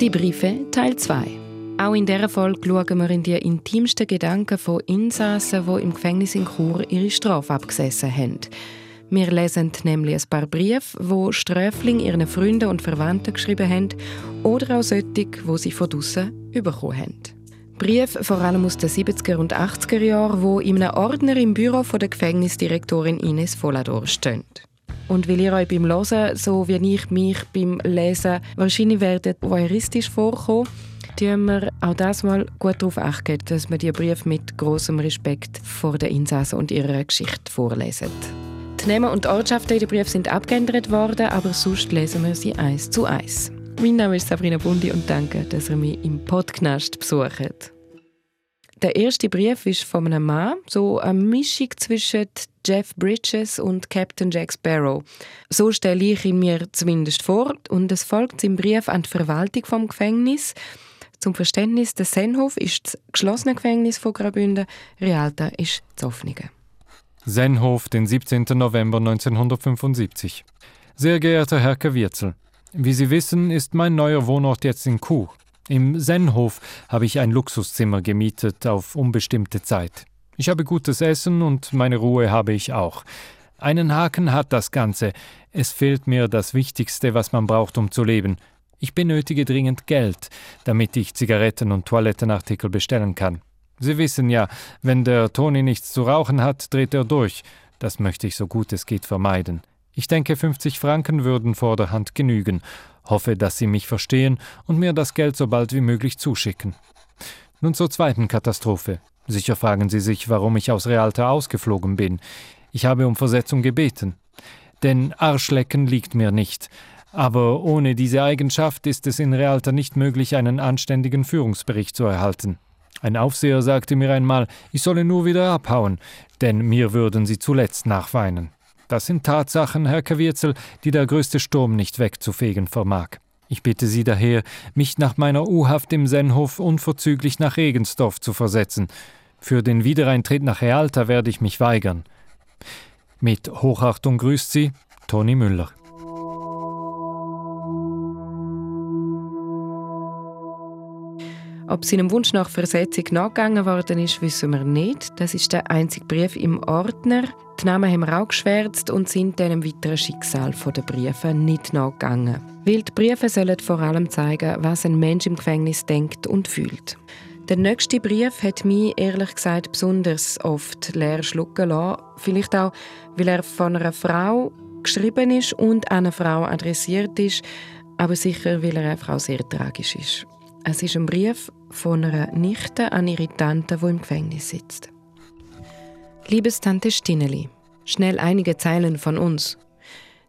Die Briefe Teil 2. Auch in dieser Folge schauen wir in die intimsten Gedanken von Insassen, die im Gefängnis in Chur ihre Strafe abgesessen haben. Wir lesen nämlich ein paar Briefe, wo Sträflinge ihren Freunden und Verwandten geschrieben haben oder auch solche, die sie von draussen bekommen haben. Briefe vor allem aus den 70er und 80er Jahren, wo in einem Ordner im Büro von der Gefängnisdirektorin Ines Volador stehen. Und weil ihr euch beim Hören, so wie ich mich beim Lesen, wahrscheinlich werdet voyeuristisch vorkommen, tun wir auch das mal gut darauf achten, dass wir die Briefe mit großem Respekt vor den Insassen und ihrer Geschichte vorlesen. Die Namen und Ortschaften in den Briefen sind abgeändert worden, aber sonst lesen wir sie eins zu eins. Mein Name ist Sabrina Bundi und danke, dass ihr mich im Podcast besucht. Der erste Brief ist von einem Mann, so eine Mischung zwischen Jeff Bridges und Captain Jack Sparrow. So stelle ich ihn mir zumindest vor und es folgt im Brief an die Verwaltung vom Gefängnis. Zum Verständnis, der Senhof ist das geschlossene Gefängnis von Graubünden, Rialta ist das offene. Senhof, den 17. November 1975. Sehr geehrter Herr Kawirzel, wie Sie wissen, ist mein neuer Wohnort jetzt in Chur. Im Senhof habe ich ein Luxuszimmer gemietet auf unbestimmte Zeit. Ich habe gutes Essen und meine Ruhe habe ich auch. Einen Haken hat das Ganze. Es fehlt mir das Wichtigste, was man braucht, um zu leben. Ich benötige dringend Geld, damit ich Zigaretten und Toilettenartikel bestellen kann. Sie wissen ja, wenn der Toni nichts zu rauchen hat, dreht er durch. Das möchte ich so gut es geht vermeiden. Ich denke, 50 Franken würden vorderhand genügen hoffe, dass Sie mich verstehen und mir das Geld so bald wie möglich zuschicken. Nun zur zweiten Katastrophe. Sicher fragen Sie sich, warum ich aus Realta ausgeflogen bin. Ich habe um Versetzung gebeten. Denn Arschlecken liegt mir nicht. Aber ohne diese Eigenschaft ist es in Realta nicht möglich, einen anständigen Führungsbericht zu erhalten. Ein Aufseher sagte mir einmal, ich solle nur wieder abhauen, denn mir würden sie zuletzt nachweinen. Das sind Tatsachen, Herr Kawirzel, die der größte Sturm nicht wegzufegen vermag. Ich bitte Sie daher, mich nach meiner U-Haft im Sennhof unverzüglich nach Regensdorf zu versetzen. Für den Wiedereintritt nach Realta werde ich mich weigern. Mit Hochachtung grüßt Sie Toni Müller. Ob seinem Wunsch nach Versetzung nachgegangen worden ist, wissen wir nicht. Das ist der einzige Brief im Ordner. Die Namen haben wir auch geschwärzt und sind dem weiteren Schicksal der Briefe nicht nachgegangen. Weil die Briefe sollen vor allem zeigen, was ein Mensch im Gefängnis denkt und fühlt. Der nächste Brief hat mich ehrlich gesagt besonders oft leer schlucken lassen. Vielleicht auch, weil er von einer Frau geschrieben ist und an eine Frau adressiert ist, aber sicher, weil er einfach auch sehr tragisch ist. Es ist ein Brief von einer Nichte an ihre Tante, die im Gefängnis sitzt. Liebes Tante Stineli, schnell einige Zeilen von uns.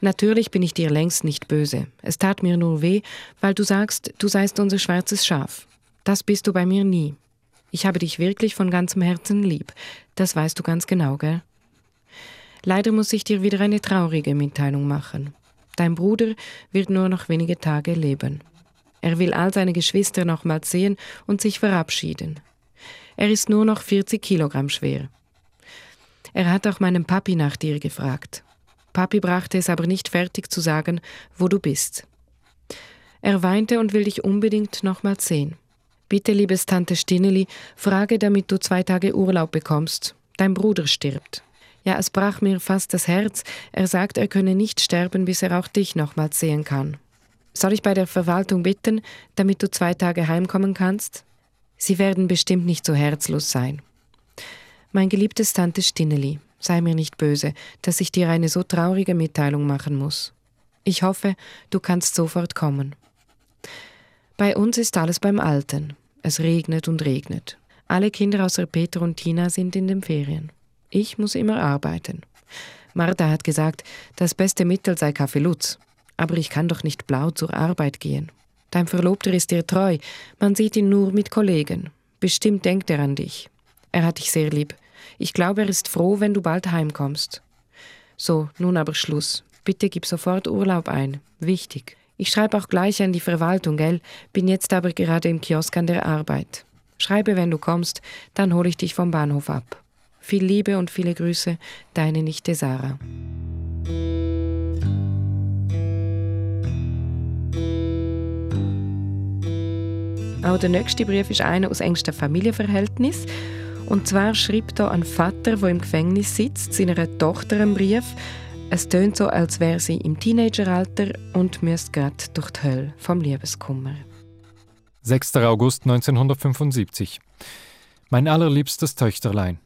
Natürlich bin ich dir längst nicht böse. Es tat mir nur weh, weil du sagst, du seist unser schwarzes Schaf. Das bist du bei mir nie. Ich habe dich wirklich von ganzem Herzen lieb. Das weißt du ganz genau, gell? Leider muss ich dir wieder eine traurige Mitteilung machen. Dein Bruder wird nur noch wenige Tage leben. Er will all seine Geschwister nochmals sehen und sich verabschieden. Er ist nur noch 40 Kilogramm schwer. Er hat auch meinen Papi nach dir gefragt. Papi brachte es aber nicht fertig zu sagen, wo du bist. Er weinte und will dich unbedingt nochmals sehen. Bitte, liebes Tante Stineli, frage, damit du zwei Tage Urlaub bekommst. Dein Bruder stirbt. Ja, es brach mir fast das Herz. Er sagt, er könne nicht sterben, bis er auch dich nochmals sehen kann. Soll ich bei der Verwaltung bitten, damit du zwei Tage heimkommen kannst? Sie werden bestimmt nicht so herzlos sein. Mein geliebtes Tante Stinneli, sei mir nicht böse, dass ich dir eine so traurige Mitteilung machen muss. Ich hoffe, du kannst sofort kommen. Bei uns ist alles beim Alten. Es regnet und regnet. Alle Kinder außer Peter und Tina sind in den Ferien. Ich muss immer arbeiten. Martha hat gesagt, das beste Mittel sei Kaffee Lutz. Aber ich kann doch nicht blau zur Arbeit gehen. Dein Verlobter ist dir treu, man sieht ihn nur mit Kollegen. Bestimmt denkt er an dich. Er hat dich sehr lieb. Ich glaube, er ist froh, wenn du bald heimkommst. So, nun aber Schluss. Bitte gib sofort Urlaub ein. Wichtig. Ich schreibe auch gleich an die Verwaltung, gell? Bin jetzt aber gerade im Kiosk an der Arbeit. Schreibe, wenn du kommst, dann hole ich dich vom Bahnhof ab. Viel Liebe und viele Grüße, deine Nichte Sarah. Auch der nächste Brief ist einer aus engstem Familienverhältnis. Und zwar schreibt da ein Vater, der im Gefängnis sitzt, seiner Tochter einen Brief. Es tönt so, als wäre sie im Teenageralter und müsste gerade durch die Hölle vom Liebeskummer. 6. August 1975. Mein allerliebstes Töchterlein.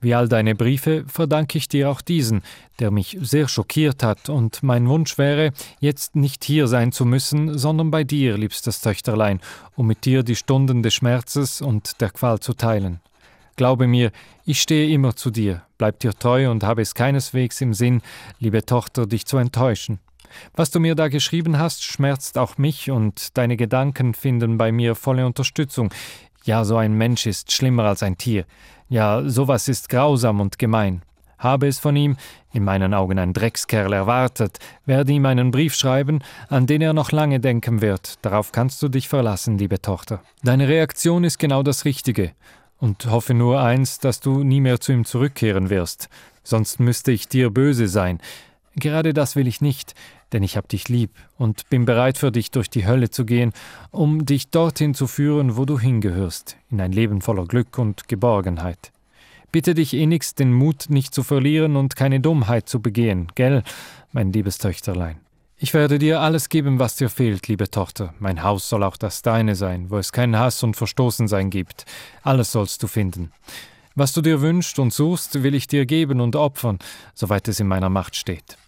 Wie all deine Briefe verdanke ich dir auch diesen, der mich sehr schockiert hat, und mein Wunsch wäre, jetzt nicht hier sein zu müssen, sondern bei dir, liebstes Töchterlein, um mit dir die Stunden des Schmerzes und der Qual zu teilen. Glaube mir, ich stehe immer zu dir, bleib dir treu und habe es keineswegs im Sinn, liebe Tochter, dich zu enttäuschen. Was du mir da geschrieben hast, schmerzt auch mich und deine Gedanken finden bei mir volle Unterstützung. Ja, so ein Mensch ist schlimmer als ein Tier. Ja, sowas ist grausam und gemein. Habe es von ihm, in meinen Augen ein Dreckskerl, erwartet, werde ihm einen Brief schreiben, an den er noch lange denken wird. Darauf kannst du dich verlassen, liebe Tochter. Deine Reaktion ist genau das Richtige. Und hoffe nur eins, dass du nie mehr zu ihm zurückkehren wirst. Sonst müsste ich dir böse sein. Gerade das will ich nicht, denn ich hab dich lieb und bin bereit für dich durch die Hölle zu gehen, um dich dorthin zu führen, wo du hingehörst, in ein Leben voller Glück und Geborgenheit. Bitte dich innigst, den Mut nicht zu verlieren und keine Dummheit zu begehen, gell, mein liebes Töchterlein. Ich werde dir alles geben, was dir fehlt, liebe Tochter. Mein Haus soll auch das deine sein, wo es keinen Hass und Verstoßensein gibt. Alles sollst du finden. Was du dir wünschst und suchst, will ich dir geben und opfern, soweit es in meiner Macht steht.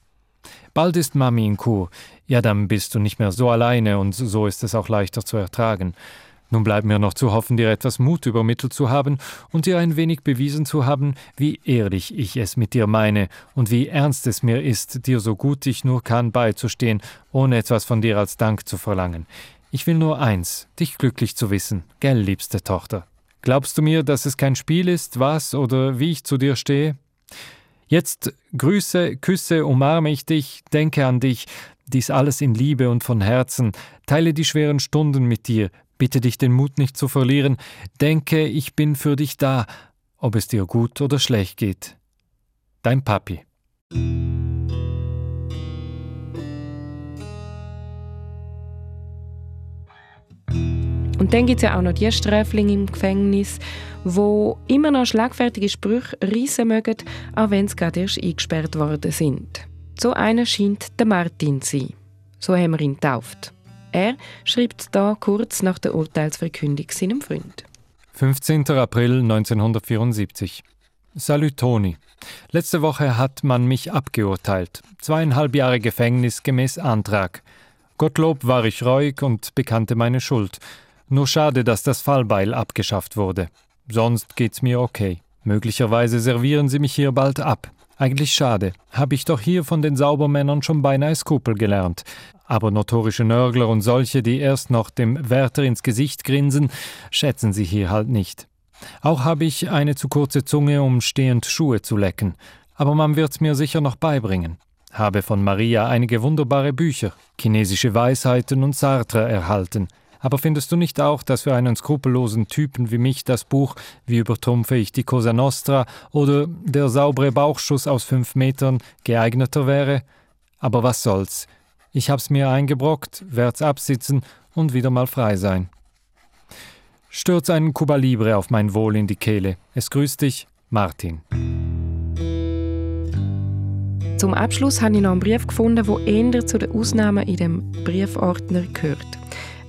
Bald ist Mami in Kur. Ja, dann bist du nicht mehr so alleine und so ist es auch leichter zu ertragen. Nun bleibt mir noch zu hoffen, dir etwas Mut übermittelt zu haben und dir ein wenig bewiesen zu haben, wie ehrlich ich es mit dir meine und wie ernst es mir ist, dir so gut ich nur kann beizustehen, ohne etwas von dir als Dank zu verlangen. Ich will nur eins, dich glücklich zu wissen, gell, liebste Tochter. Glaubst du mir, dass es kein Spiel ist, was oder wie ich zu dir stehe? Jetzt grüße, küsse, umarme ich dich, denke an dich, dies alles in Liebe und von Herzen, teile die schweren Stunden mit dir, bitte dich den Mut nicht zu verlieren, denke, ich bin für dich da, ob es dir gut oder schlecht geht. Dein Papi. Und dann gibt es ja auch noch die Sträflinge im Gefängnis, wo immer noch schlagfertige Sprüche reissen mögen, auch wenn sie gerade erst eingesperrt worden sind. So einer scheint der Martin zu sein. So haben wir ihn getauft. Er schreibt da kurz nach der Urteilsverkündung seinem Freund. 15. April 1974. Salut Toni. Letzte Woche hat man mich abgeurteilt. Zweieinhalb Jahre Gefängnis gemäß Antrag. Gottlob war ich reuig und bekannte meine Schuld. Nur schade, dass das Fallbeil abgeschafft wurde. Sonst geht's mir okay. Möglicherweise servieren sie mich hier bald ab. Eigentlich schade. Habe ich doch hier von den Saubermännern schon beinahe Skrupel gelernt. Aber notorische Nörgler und solche, die erst noch dem Wärter ins Gesicht grinsen, schätzen sie hier halt nicht. Auch habe ich eine zu kurze Zunge, um stehend Schuhe zu lecken. Aber man wird's mir sicher noch beibringen. Habe von Maria einige wunderbare Bücher, chinesische Weisheiten und Sartre erhalten. Aber findest du nicht auch, dass für einen skrupellosen Typen wie mich das Buch Wie übertrumpfe ich die Cosa Nostra oder Der saubere Bauchschuss aus fünf Metern geeigneter wäre? Aber was soll's? Ich hab's mir eingebrockt, werd's absitzen und wieder mal frei sein. Stürz einen Cuba Libre auf mein Wohl in die Kehle. Es grüßt dich, Martin. Zum Abschluss habe ich noch einen Brief gefunden, der eher zu den Ausnahmen in dem Briefordner gehört.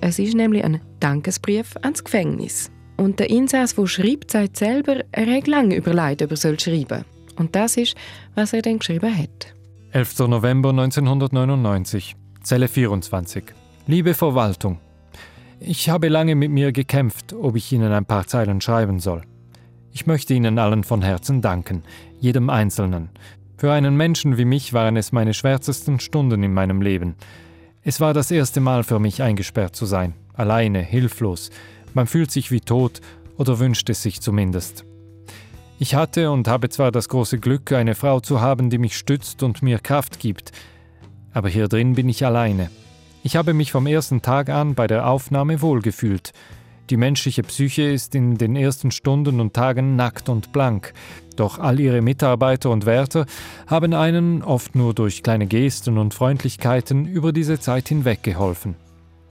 Es ist nämlich ein Dankesbrief ans Gefängnis. Und der Insass, der schreibt, sagt selber, er hat lange überlegt, ob er schreiben soll. Und das ist, was er dann geschrieben hat. 11. November 1999, Zelle 24. Liebe Verwaltung, ich habe lange mit mir gekämpft, ob ich Ihnen ein paar Zeilen schreiben soll. Ich möchte Ihnen allen von Herzen danken, jedem Einzelnen. Für einen Menschen wie mich waren es meine schwärzesten Stunden in meinem Leben. Es war das erste Mal für mich eingesperrt zu sein, alleine, hilflos. Man fühlt sich wie tot oder wünscht es sich zumindest. Ich hatte und habe zwar das große Glück, eine Frau zu haben, die mich stützt und mir Kraft gibt, aber hier drin bin ich alleine. Ich habe mich vom ersten Tag an bei der Aufnahme wohlgefühlt. Die menschliche Psyche ist in den ersten Stunden und Tagen nackt und blank. Doch all ihre Mitarbeiter und Wärter haben einen, oft nur durch kleine Gesten und Freundlichkeiten, über diese Zeit hinweg geholfen.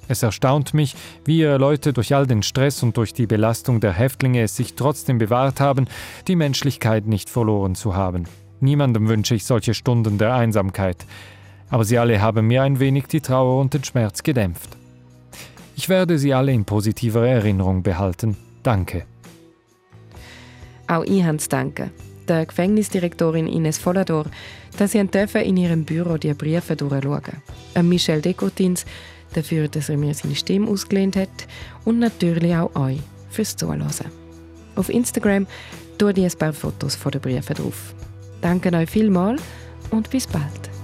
Es erstaunt mich, wie ihr Leute durch all den Stress und durch die Belastung der Häftlinge es sich trotzdem bewahrt haben, die Menschlichkeit nicht verloren zu haben. Niemandem wünsche ich solche Stunden der Einsamkeit. Aber sie alle haben mir ein wenig die Trauer und den Schmerz gedämpft. Ich werde sie alle in positiver Erinnerung behalten. Danke. Auch ich habe zu danken. Der Gefängnisdirektorin Ines Volador, dass sie in ihrem Büro die Briefe durchschauen. Michel Decotins, dafür, dass er mir seine Stimme ausgelehnt hat und natürlich auch euch fürs Zuhören. Auf Instagram tue ich ein paar Fotos von den Briefen drauf. Danke euch vielmals und bis bald.